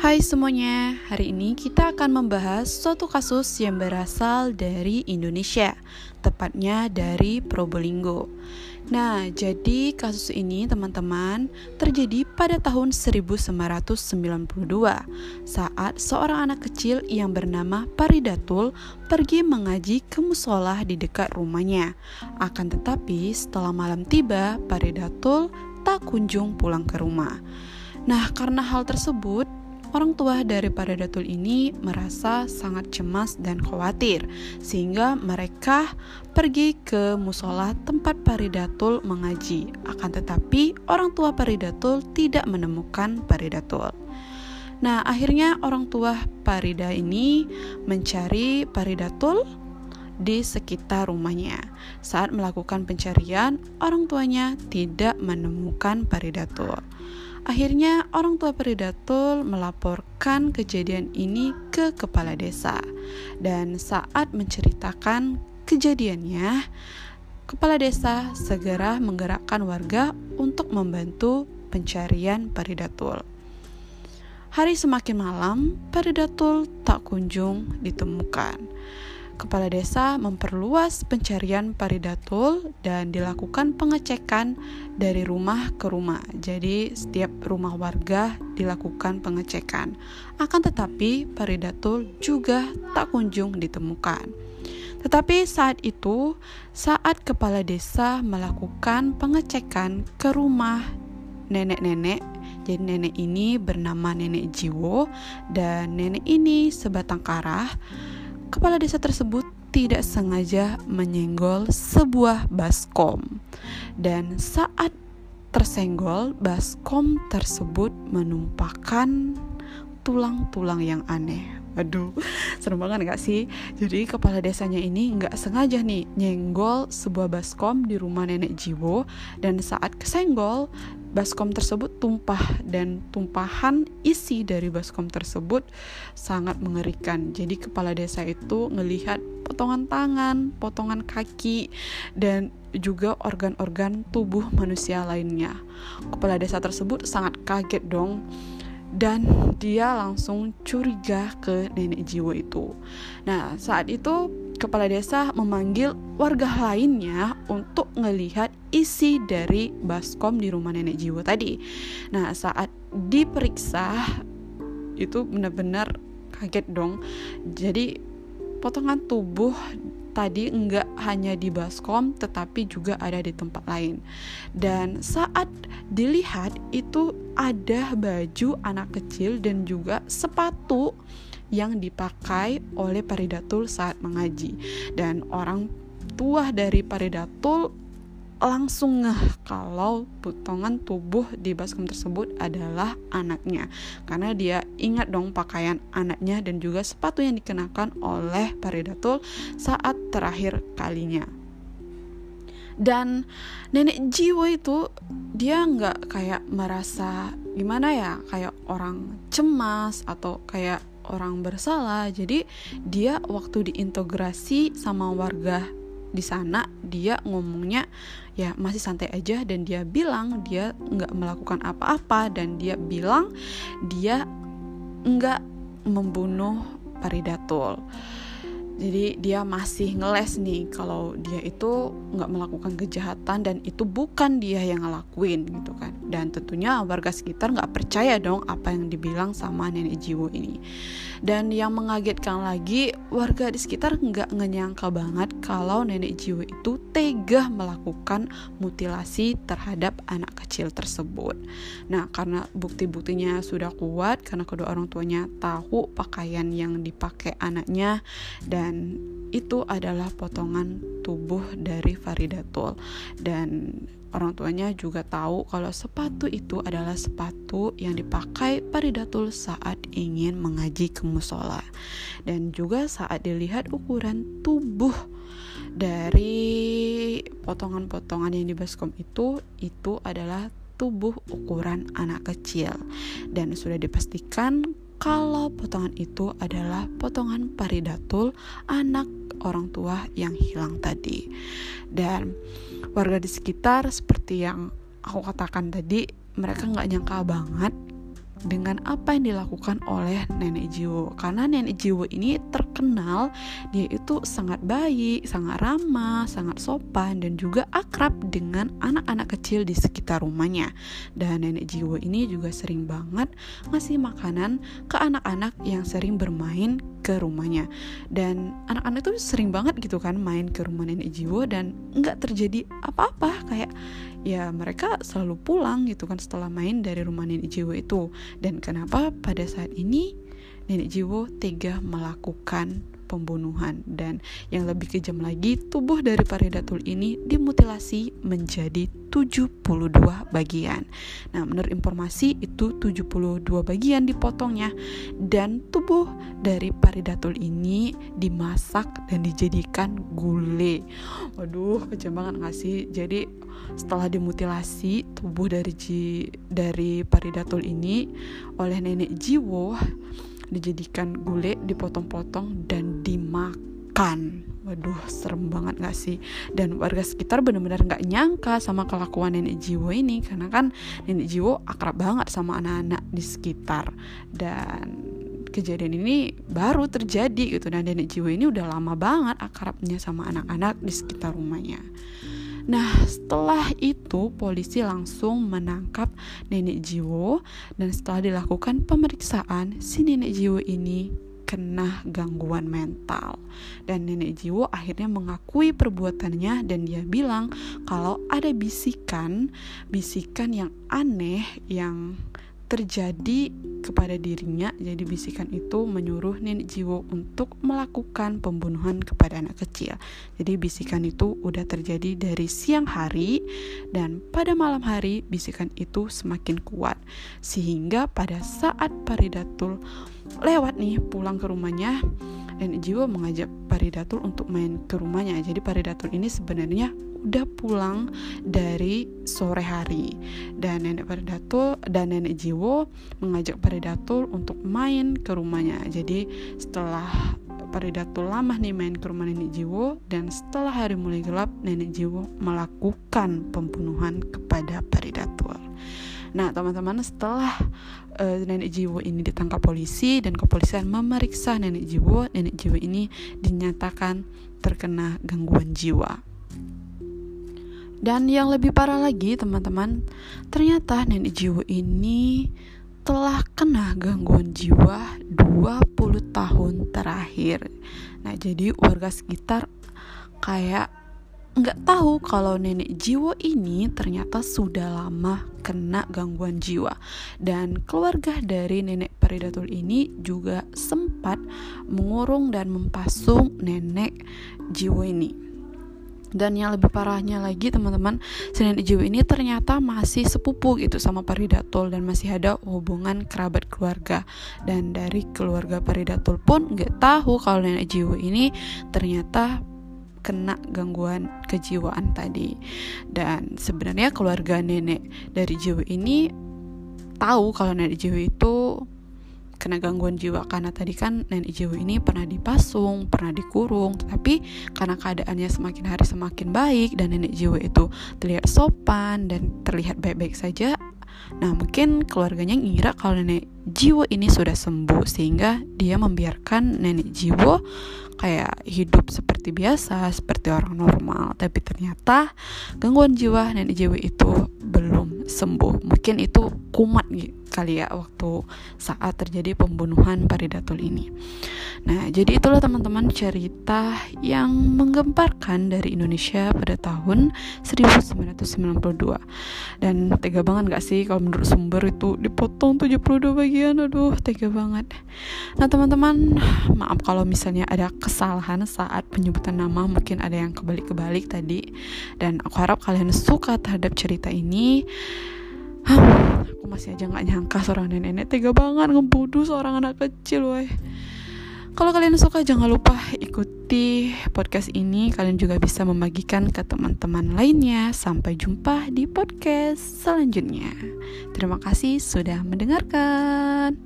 Hai semuanya, hari ini kita akan membahas suatu kasus yang berasal dari Indonesia, tepatnya dari Probolinggo. Nah, jadi kasus ini teman-teman terjadi pada tahun 1992 saat seorang anak kecil yang bernama Paridatul pergi mengaji ke musola di dekat rumahnya. Akan tetapi setelah malam tiba, Paridatul tak kunjung pulang ke rumah. Nah, karena hal tersebut, Orang tua dari para datul ini merasa sangat cemas dan khawatir, sehingga mereka pergi ke musola tempat paridatul mengaji. Akan tetapi, orang tua paridatul tidak menemukan paridatul. Nah, akhirnya orang tua Parida ini mencari Paridatul di sekitar rumahnya. Saat melakukan pencarian, orang tuanya tidak menemukan Paridatul. Akhirnya orang tua Peridatul melaporkan kejadian ini ke kepala desa dan saat menceritakan kejadiannya kepala desa segera menggerakkan warga untuk membantu pencarian Peridatul. Hari semakin malam, Peridatul tak kunjung ditemukan. Kepala desa memperluas pencarian paridatul dan dilakukan pengecekan dari rumah ke rumah. Jadi setiap rumah warga dilakukan pengecekan. Akan tetapi paridatul juga tak kunjung ditemukan. Tetapi saat itu, saat kepala desa melakukan pengecekan ke rumah nenek-nenek jadi nenek ini bernama Nenek Jiwo dan nenek ini sebatang karah kepala desa tersebut tidak sengaja menyenggol sebuah baskom. Dan saat tersenggol, baskom tersebut menumpahkan tulang-tulang yang aneh. Aduh, serem banget gak sih? Jadi kepala desanya ini nggak sengaja nih nyenggol sebuah baskom di rumah nenek Jiwo dan saat kesenggol baskom tersebut tumpah dan tumpahan isi dari baskom tersebut sangat mengerikan. Jadi kepala desa itu ngelihat potongan tangan, potongan kaki dan juga organ-organ tubuh manusia lainnya. Kepala desa tersebut sangat kaget dong dan dia langsung curiga ke nenek jiwa itu. Nah, saat itu kepala desa memanggil warga lainnya untuk melihat isi dari baskom di rumah nenek jiwa tadi. Nah, saat diperiksa itu benar-benar kaget dong. Jadi potongan tubuh tadi enggak hanya di baskom tetapi juga ada di tempat lain. Dan saat dilihat itu ada baju anak kecil dan juga sepatu yang dipakai oleh Paridatul saat mengaji. Dan orang tua dari Paridatul langsung ngeh kalau potongan tubuh di baskom tersebut adalah anaknya karena dia ingat dong pakaian anaknya dan juga sepatu yang dikenakan oleh Paridatul saat terakhir kalinya dan nenek jiwa itu dia nggak kayak merasa gimana ya kayak orang cemas atau kayak orang bersalah. Jadi dia waktu diintegrasi sama warga di sana dia ngomongnya ya masih santai aja. Dan dia bilang dia nggak melakukan apa-apa dan dia bilang dia nggak membunuh Paridatul jadi dia masih ngeles nih kalau dia itu nggak melakukan kejahatan dan itu bukan dia yang ngelakuin gitu kan. Dan tentunya warga sekitar nggak percaya dong apa yang dibilang sama nenek jiwo ini. Dan yang mengagetkan lagi warga di sekitar nggak ngenyangka banget kalau nenek jiwo itu tega melakukan mutilasi terhadap anak kecil tersebut. Nah karena bukti-buktinya sudah kuat karena kedua orang tuanya tahu pakaian yang dipakai anaknya dan dan itu adalah potongan tubuh dari Faridatul. Dan orang tuanya juga tahu kalau sepatu itu adalah sepatu yang dipakai Faridatul saat ingin mengaji ke musola. Dan juga saat dilihat ukuran tubuh dari potongan-potongan yang di baskom itu itu adalah tubuh ukuran anak kecil. Dan sudah dipastikan kalau potongan itu adalah potongan paridatul anak orang tua yang hilang tadi. Dan warga di sekitar seperti yang aku katakan tadi, mereka nggak nyangka banget dengan apa yang dilakukan oleh nenek Jiwo karena nenek Jiwo ini terkenal dia itu sangat baik, sangat ramah, sangat sopan dan juga akrab dengan anak-anak kecil di sekitar rumahnya. Dan nenek Jiwo ini juga sering banget ngasih makanan ke anak-anak yang sering bermain ke rumahnya. Dan anak-anak itu sering banget gitu kan main ke rumah nenek Jiwo dan nggak terjadi apa-apa. Kayak ya mereka selalu pulang gitu kan setelah main dari rumah nenek Jiwo itu. Dan kenapa pada saat ini nenek Jiwo tega melakukan pembunuhan dan yang lebih kejam lagi tubuh dari Paridatul ini dimutilasi menjadi 72 bagian. Nah, menurut informasi itu 72 bagian dipotongnya dan tubuh dari Paridatul ini dimasak dan dijadikan gulai. Waduh, kejam banget gak sih? Jadi setelah dimutilasi tubuh dari dari Paridatul ini oleh nenek Jiwo dijadikan gulai dipotong-potong dan dimakan. Waduh serem banget gak sih? Dan warga sekitar benar-benar gak nyangka sama kelakuan nenek Jiwo ini karena kan nenek Jiwo akrab banget sama anak-anak di sekitar. Dan kejadian ini baru terjadi gitu. Dan nenek Jiwo ini udah lama banget akrabnya sama anak-anak di sekitar rumahnya Nah, setelah itu polisi langsung menangkap nenek Jiwo dan setelah dilakukan pemeriksaan, si nenek Jiwo ini kena gangguan mental. Dan nenek Jiwo akhirnya mengakui perbuatannya dan dia bilang kalau ada bisikan, bisikan yang aneh yang terjadi kepada dirinya jadi bisikan itu menyuruh nenek Jiwo untuk melakukan pembunuhan kepada anak kecil. Jadi bisikan itu udah terjadi dari siang hari dan pada malam hari bisikan itu semakin kuat. Sehingga pada saat Paridatul lewat nih pulang ke rumahnya nenek Jiwo mengajak Paridatul untuk main ke rumahnya. Jadi Paridatul ini sebenarnya udah pulang dari sore hari. Dan nenek Paridatul dan nenek Jiwo mengajak Paridatul untuk main ke rumahnya. Jadi setelah Paridatul lama nih main ke rumah nenek Jiwo dan setelah hari mulai gelap nenek Jiwo melakukan pembunuhan kepada Paridatul Nah, teman-teman, setelah uh, nenek Jiwo ini ditangkap polisi dan kepolisian memeriksa nenek Jiwo, nenek Jiwo ini dinyatakan terkena gangguan jiwa. Dan yang lebih parah lagi teman-teman Ternyata nenek jiwa ini telah kena gangguan jiwa 20 tahun terakhir Nah jadi warga sekitar kayak nggak tahu kalau nenek jiwa ini ternyata sudah lama kena gangguan jiwa. Dan keluarga dari nenek Peridatul ini juga sempat mengurung dan mempasung nenek jiwa ini. Dan yang lebih parahnya lagi teman-teman Senin Ijiw ini ternyata masih sepupu gitu sama Paridatul dan masih ada hubungan kerabat keluarga. Dan dari keluarga Paridatul pun nggak tahu kalau nenek Ijiw ini ternyata kena gangguan kejiwaan tadi. Dan sebenarnya keluarga nenek dari Jiwa ini tahu kalau nenek Jiwa itu kena gangguan jiwa. Karena tadi kan nenek jiwa ini pernah dipasung, pernah dikurung, tetapi karena keadaannya semakin hari semakin baik dan nenek jiwa itu terlihat sopan dan terlihat baik-baik saja, nah mungkin keluarganya ngira kalau nenek jiwa ini sudah sembuh sehingga dia membiarkan nenek jiwa kayak hidup seperti biasa, seperti orang normal. Tapi ternyata gangguan jiwa nenek jiwa itu sembuh. Mungkin itu kumat kali ya waktu saat terjadi pembunuhan Paridatul ini. Nah, jadi itulah teman-teman cerita yang menggemparkan dari Indonesia pada tahun 1992. Dan tega banget gak sih kalau menurut sumber itu dipotong 72 bagian, aduh tega banget. Nah, teman-teman, maaf kalau misalnya ada kesalahan saat penyebutan nama, mungkin ada yang kebalik-kebalik tadi. Dan aku harap kalian suka terhadap cerita ini. Aku masih aja nggak nyangka seorang nenek-nenek tega banget ngebunuh seorang anak kecil weh. Kalau kalian suka jangan lupa ikuti podcast ini. Kalian juga bisa membagikan ke teman-teman lainnya. Sampai jumpa di podcast selanjutnya. Terima kasih sudah mendengarkan